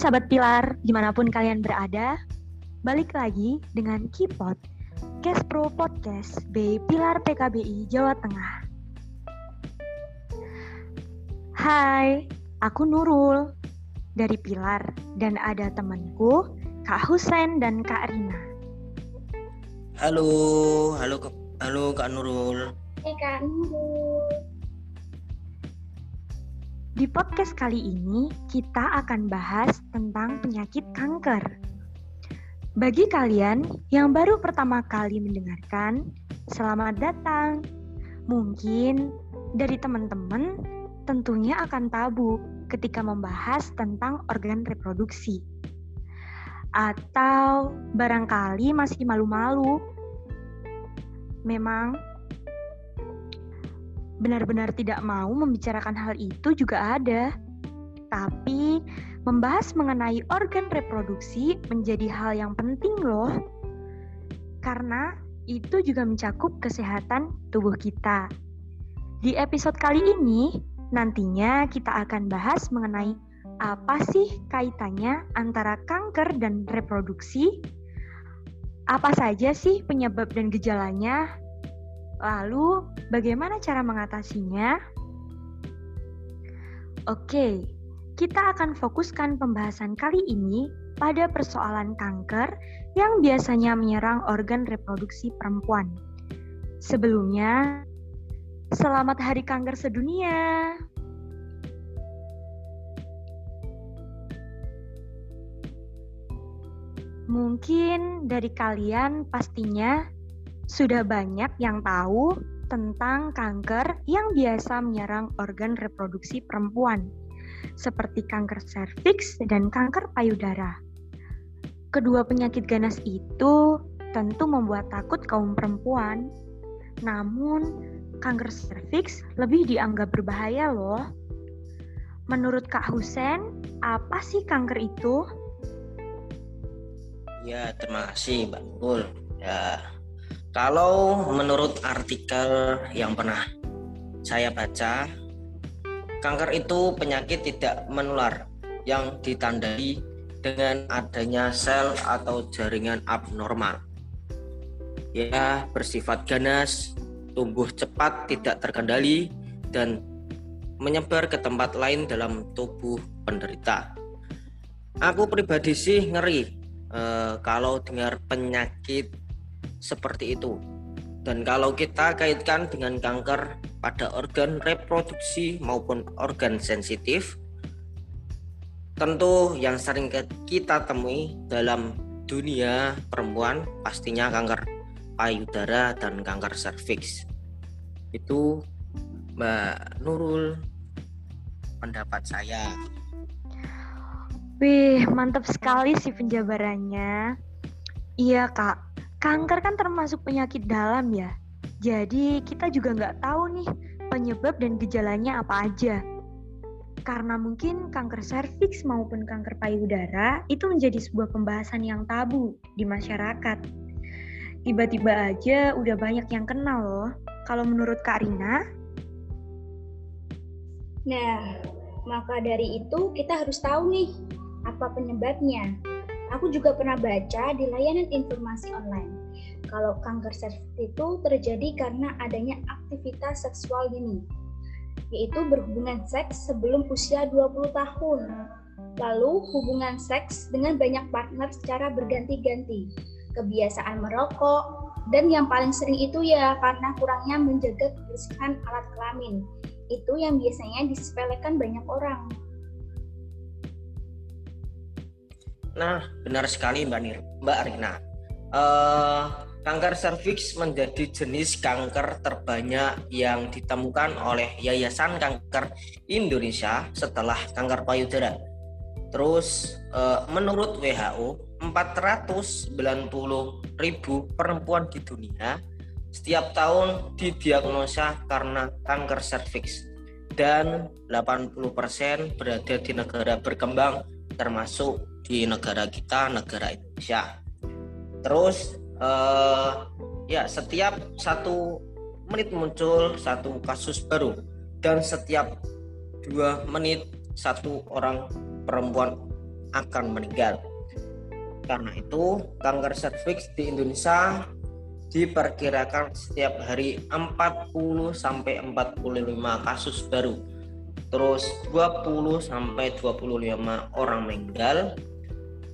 sahabat Pilar, di mana pun kalian berada, balik lagi dengan Kipot, Cast Pro Podcast B Pilar PKBI Jawa Tengah. Hai, aku Nurul dari Pilar dan ada temanku Kak Husen dan Kak Rina. Halo, halo, halo Kak Nurul. Hai Kak Nurul. Di podcast kali ini, kita akan bahas tentang penyakit kanker. Bagi kalian yang baru pertama kali mendengarkan, selamat datang. Mungkin dari teman-teman tentunya akan tabu ketika membahas tentang organ reproduksi. Atau barangkali masih malu-malu. Memang benar-benar tidak mau membicarakan hal itu juga ada. Tapi membahas mengenai organ reproduksi menjadi hal yang penting loh. Karena itu juga mencakup kesehatan tubuh kita. Di episode kali ini, nantinya kita akan bahas mengenai apa sih kaitannya antara kanker dan reproduksi? Apa saja sih penyebab dan gejalanya? Lalu, bagaimana cara mengatasinya? Oke, kita akan fokuskan pembahasan kali ini pada persoalan kanker yang biasanya menyerang organ reproduksi perempuan. Sebelumnya, selamat Hari Kanker Sedunia. Mungkin dari kalian pastinya sudah banyak yang tahu tentang kanker yang biasa menyerang organ reproduksi perempuan, seperti kanker serviks dan kanker payudara. Kedua penyakit ganas itu tentu membuat takut kaum perempuan. Namun, kanker serviks lebih dianggap berbahaya loh. Menurut Kak Husen, apa sih kanker itu? Ya, terima kasih Mbak Nurul. Ya, kalau menurut artikel yang pernah saya baca, kanker itu penyakit tidak menular yang ditandai dengan adanya sel atau jaringan abnormal. Ya, bersifat ganas, tumbuh cepat, tidak terkendali, dan menyebar ke tempat lain dalam tubuh penderita. Aku pribadi sih ngeri eh, kalau dengar penyakit seperti itu. Dan kalau kita kaitkan dengan kanker pada organ reproduksi maupun organ sensitif, tentu yang sering kita temui dalam dunia perempuan pastinya kanker payudara dan kanker serviks. Itu Mbak Nurul pendapat saya. Wih, mantap sekali sih penjabarannya. Iya, Kak kanker kan termasuk penyakit dalam ya. Jadi kita juga nggak tahu nih penyebab dan gejalanya apa aja. Karena mungkin kanker serviks maupun kanker payudara itu menjadi sebuah pembahasan yang tabu di masyarakat. Tiba-tiba aja udah banyak yang kenal loh. Kalau menurut Kak Rina? Nah, maka dari itu kita harus tahu nih apa penyebabnya. Aku juga pernah baca di layanan informasi online. Kalau kanker serviks itu terjadi karena adanya aktivitas seksual dini, yaitu berhubungan seks sebelum usia 20 tahun. Lalu hubungan seks dengan banyak partner secara berganti-ganti, kebiasaan merokok, dan yang paling sering itu ya karena kurangnya menjaga kebersihan alat kelamin. Itu yang biasanya disepelekan banyak orang. Nah, benar sekali Mbak Nir, Mbak Rina. Uh, kanker serviks menjadi jenis kanker terbanyak yang ditemukan oleh Yayasan Kanker Indonesia setelah kanker payudara. Terus, uh, menurut WHO, 490 ribu perempuan di dunia setiap tahun didiagnosa karena kanker serviks dan 80% berada di negara berkembang termasuk di negara kita, negara Indonesia. Terus uh, ya setiap satu menit muncul satu kasus baru dan setiap dua menit satu orang perempuan akan meninggal. Karena itu, kanker serviks di Indonesia diperkirakan setiap hari 40 sampai 45 kasus baru. Terus 20 sampai 25 orang meninggal.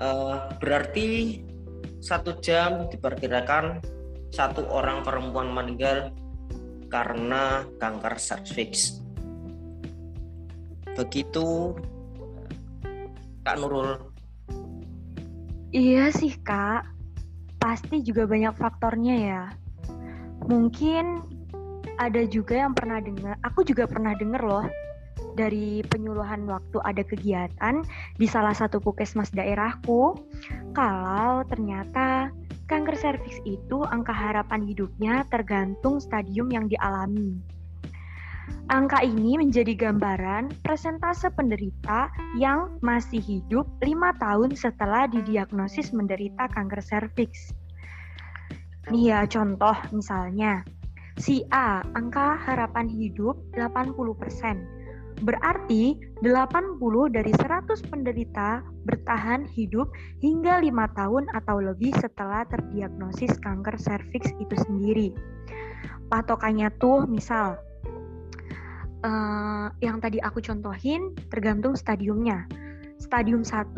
Uh, berarti satu jam diperkirakan satu orang perempuan meninggal karena kanker serviks. Begitu Kak Nurul. Iya sih kak, pasti juga banyak faktornya ya. Mungkin ada juga yang pernah dengar, aku juga pernah dengar loh dari penyuluhan waktu ada kegiatan di salah satu puskesmas daerahku, kalau ternyata kanker serviks itu angka harapan hidupnya tergantung stadium yang dialami. Angka ini menjadi gambaran presentase penderita yang masih hidup lima tahun setelah didiagnosis menderita kanker serviks. Nih ya contoh misalnya, si A angka harapan hidup 80%. Berarti 80 dari 100 penderita bertahan hidup hingga lima tahun atau lebih setelah terdiagnosis kanker serviks itu sendiri. Patokannya tuh misal uh, yang tadi aku contohin tergantung stadiumnya. Stadium 1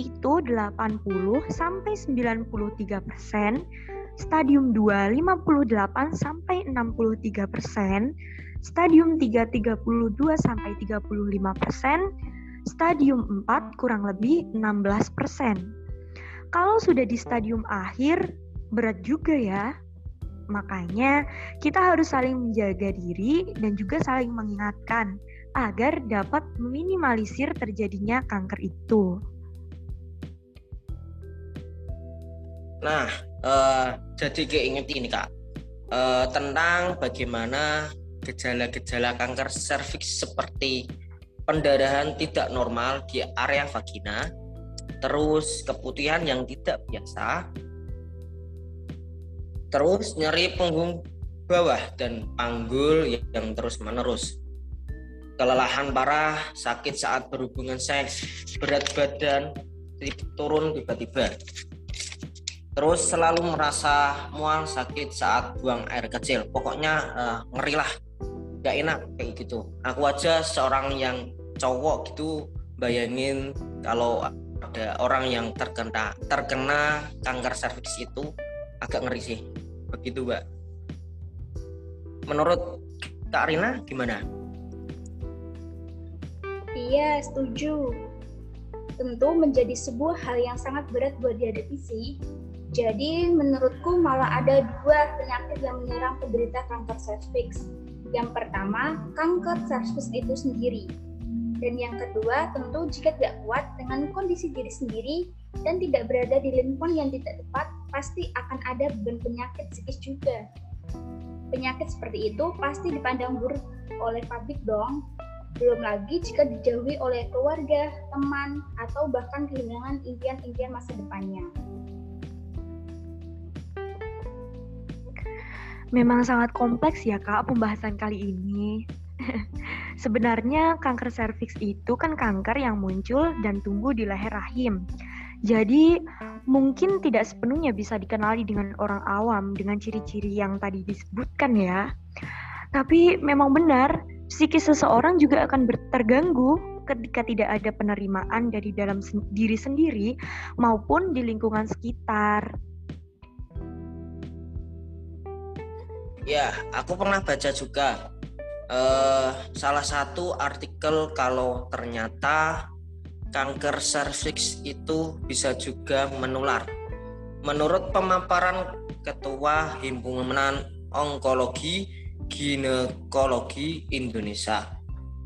itu 80 sampai 93 persen, stadium 2 58 sampai 63 persen, stadium 3 32 sampai 35 persen, stadium 4 kurang lebih 16 persen. Kalau sudah di stadium akhir, berat juga ya. Makanya, kita harus saling menjaga diri dan juga saling mengingatkan agar dapat meminimalisir terjadinya kanker itu. Nah, uh, jadi keinget ini kak uh, tentang bagaimana gejala-gejala kanker serviks seperti pendarahan tidak normal di area vagina, terus keputihan yang tidak biasa, terus nyeri punggung bawah dan panggul yang terus menerus kelelahan parah sakit saat berhubungan seks berat badan turun tiba-tiba terus selalu merasa mual sakit saat buang air kecil. Pokoknya uh, ngeri lah gak enak kayak gitu. Aku aja seorang yang cowok gitu bayangin kalau ada orang yang terkena terkena kanker serviks itu agak ngeri sih. Begitu mbak. Menurut Kak Arina gimana? Iya setuju. Tentu menjadi sebuah hal yang sangat berat buat dihadapi sih. Jadi menurutku malah ada dua penyakit yang menyerang penderita kanker serviks. Yang pertama, kanker serviks itu sendiri. Dan yang kedua, tentu jika tidak kuat dengan kondisi diri sendiri dan tidak berada di lingkungan yang tidak tepat, pasti akan ada beban penyakit psikis juga. Penyakit seperti itu pasti dipandang buruk oleh publik dong. Belum lagi jika dijauhi oleh keluarga, teman, atau bahkan kehilangan impian-impian masa depannya. Memang sangat kompleks ya kak pembahasan kali ini. Sebenarnya kanker serviks itu kan kanker yang muncul dan tumbuh di leher rahim. Jadi mungkin tidak sepenuhnya bisa dikenali dengan orang awam dengan ciri-ciri yang tadi disebutkan ya. Tapi memang benar, psikis seseorang juga akan terganggu ketika tidak ada penerimaan dari dalam diri sendiri maupun di lingkungan sekitar. Ya, aku pernah baca juga uh, salah satu artikel kalau ternyata kanker serviks itu bisa juga menular. Menurut pemaparan Ketua Himpunan Onkologi Ginekologi Indonesia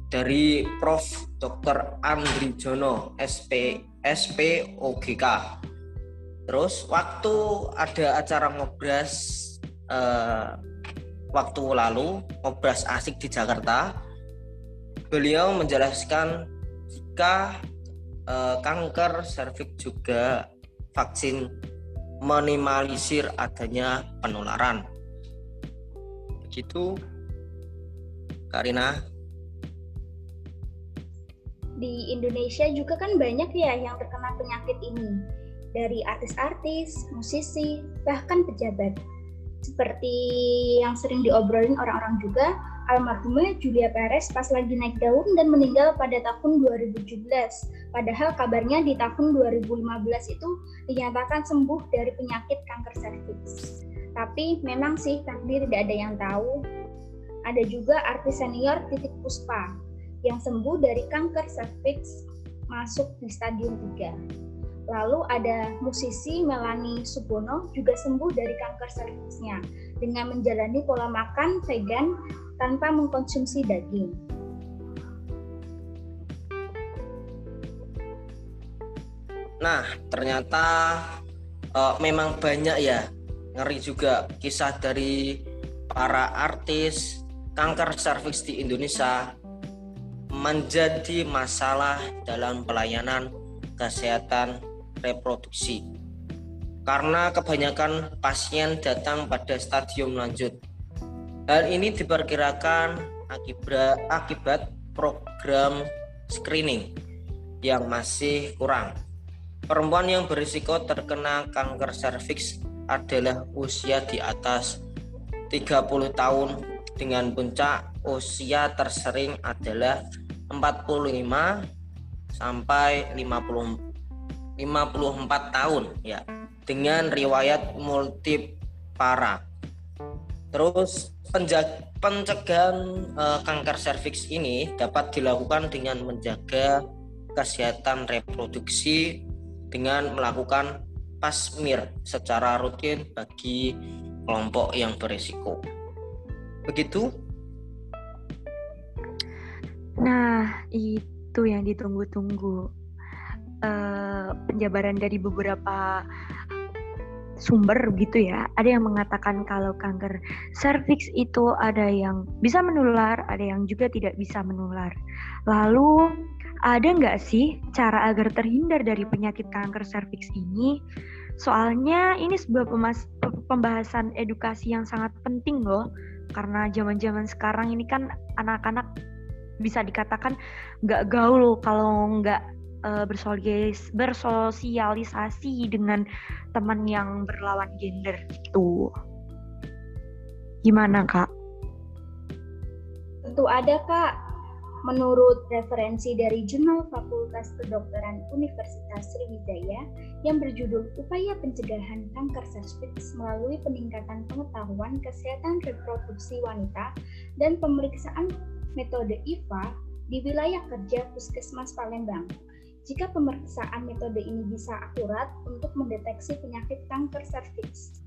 dari Prof. Dr. Andri Jono, SP, SPOGK. Terus waktu ada acara ngobras eh, waktu lalu, ngobras asik di Jakarta, beliau menjelaskan jika uh, kanker serviks juga vaksin minimalisir adanya penularan. Begitu, Karina. di Indonesia juga kan banyak ya yang terkena penyakit ini. Dari artis-artis, musisi, bahkan pejabat. Seperti yang sering diobrolin orang-orang juga, almarhumnya Julia Perez pas lagi naik daun dan meninggal pada tahun 2017. Padahal kabarnya di tahun 2015 itu dinyatakan sembuh dari penyakit kanker serviks. Tapi memang sih takdir tidak ada yang tahu. Ada juga artis senior Titik Puspa yang sembuh dari kanker serviks masuk di stadium 3. Lalu ada musisi Melanie Subono juga sembuh dari kanker serviksnya dengan menjalani pola makan vegan tanpa mengkonsumsi daging. Nah, ternyata uh, memang banyak ya ngeri juga kisah dari para artis kanker serviks di Indonesia menjadi masalah dalam pelayanan kesehatan reproduksi karena kebanyakan pasien datang pada stadium lanjut. Hal ini diperkirakan akibat, akibat program screening yang masih kurang. Perempuan yang berisiko terkena kanker serviks adalah usia di atas 30 tahun dengan puncak usia tersering adalah 45 sampai 50 54 tahun ya dengan riwayat multip parah. Terus pencegahan uh, kanker serviks ini dapat dilakukan dengan menjaga kesehatan reproduksi dengan melakukan pasmir secara rutin bagi kelompok yang berisiko. Begitu? Nah, itu yang ditunggu-tunggu. Uh, penjabaran dari beberapa sumber gitu ya. Ada yang mengatakan kalau kanker serviks itu ada yang bisa menular, ada yang juga tidak bisa menular. Lalu ada nggak sih cara agar terhindar dari penyakit kanker serviks ini? Soalnya ini sebuah pembahasan edukasi yang sangat penting loh, karena zaman-zaman sekarang ini kan anak-anak bisa dikatakan nggak gaul kalau nggak uh, bersosialisasi dengan teman yang berlawan gender itu. Gimana kak? Tentu ada kak Menurut referensi dari Jurnal Fakultas Kedokteran Universitas Sriwijaya yang berjudul Upaya Pencegahan Kanker Serviks melalui peningkatan pengetahuan kesehatan reproduksi wanita dan pemeriksaan metode IVA di wilayah kerja Puskesmas Palembang. Jika pemeriksaan metode ini bisa akurat untuk mendeteksi penyakit kanker serviks.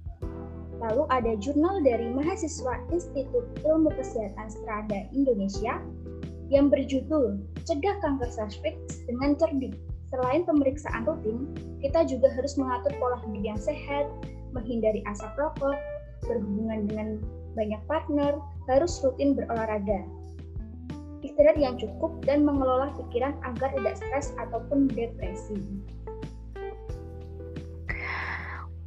Lalu ada jurnal dari mahasiswa Institut Ilmu Kesehatan Strada Indonesia yang berjudul Cegah Kanker Serviks dengan Cerdik. Selain pemeriksaan rutin, kita juga harus mengatur pola hidup yang sehat, menghindari asap rokok, berhubungan dengan banyak partner, harus rutin berolahraga. Istirahat yang cukup dan mengelola pikiran agar tidak stres ataupun depresi.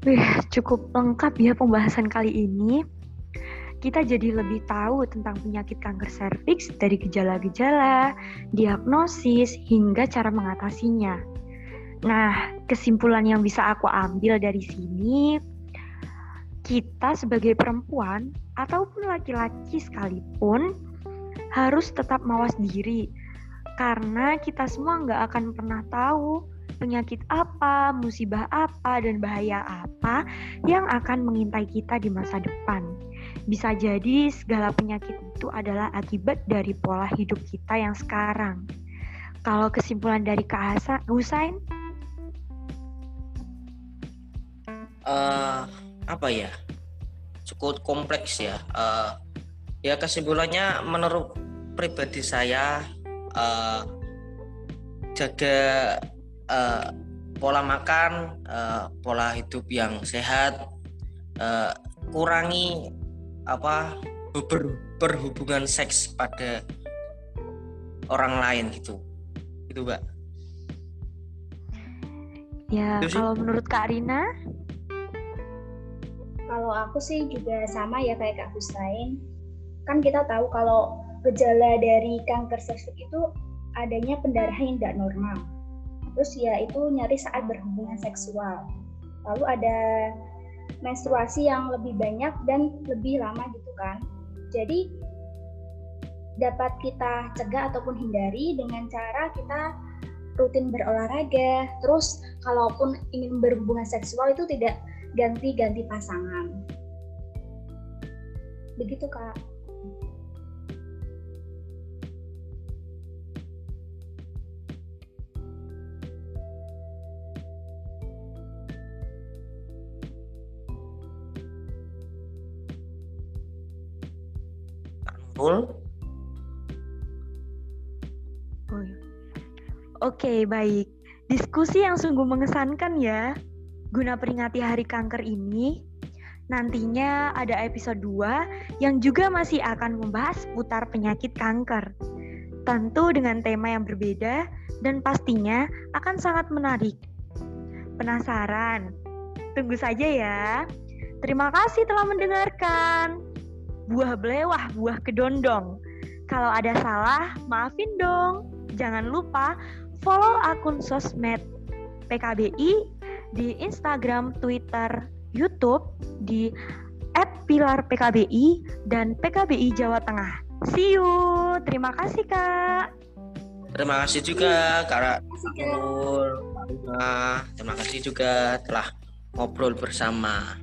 Wih, cukup lengkap ya pembahasan kali ini kita jadi lebih tahu tentang penyakit kanker serviks dari gejala-gejala, diagnosis, hingga cara mengatasinya. Nah, kesimpulan yang bisa aku ambil dari sini, kita sebagai perempuan ataupun laki-laki sekalipun harus tetap mawas diri karena kita semua nggak akan pernah tahu penyakit apa, musibah apa, dan bahaya apa yang akan mengintai kita di masa depan. Bisa jadi segala penyakit itu adalah akibat dari pola hidup kita yang sekarang. Kalau kesimpulan dari Kak Hasan, Husain? Uh, apa ya? Cukup kompleks ya. Uh, ya kesimpulannya menurut pribadi saya uh, jaga uh, pola makan, uh, pola hidup yang sehat, uh, kurangi apa ber, berhubungan seks pada orang lain gitu. Gitu mbak. Ya itu kalau menurut kak Rina? Kalau aku sih juga sama ya kayak kak Husain kan kita tahu kalau gejala dari kanker seks itu adanya pendarahan yang tidak normal. Terus ya itu nyari saat berhubungan seksual. Lalu ada menstruasi yang lebih banyak dan lebih lama gitu kan. Jadi dapat kita cegah ataupun hindari dengan cara kita rutin berolahraga. Terus kalaupun ingin berhubungan seksual itu tidak ganti-ganti pasangan. Begitu Kak. Nurul. Oh, iya. Oke, baik. Diskusi yang sungguh mengesankan ya. Guna peringati Hari Kanker ini, nantinya ada episode 2 yang juga masih akan membahas putar penyakit kanker. Tentu dengan tema yang berbeda dan pastinya akan sangat menarik. Penasaran? Tunggu saja ya. Terima kasih telah mendengarkan buah belewah, buah kedondong. Kalau ada salah, maafin dong. Jangan lupa follow akun sosmed PKBI di Instagram, Twitter, YouTube di @pilarpkbi dan PKBI Jawa Tengah. See you. Terima kasih, Kak. Terima kasih juga Kak. Terima kasih juga telah ngobrol bersama.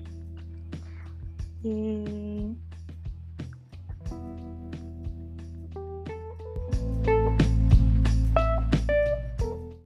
Yeay.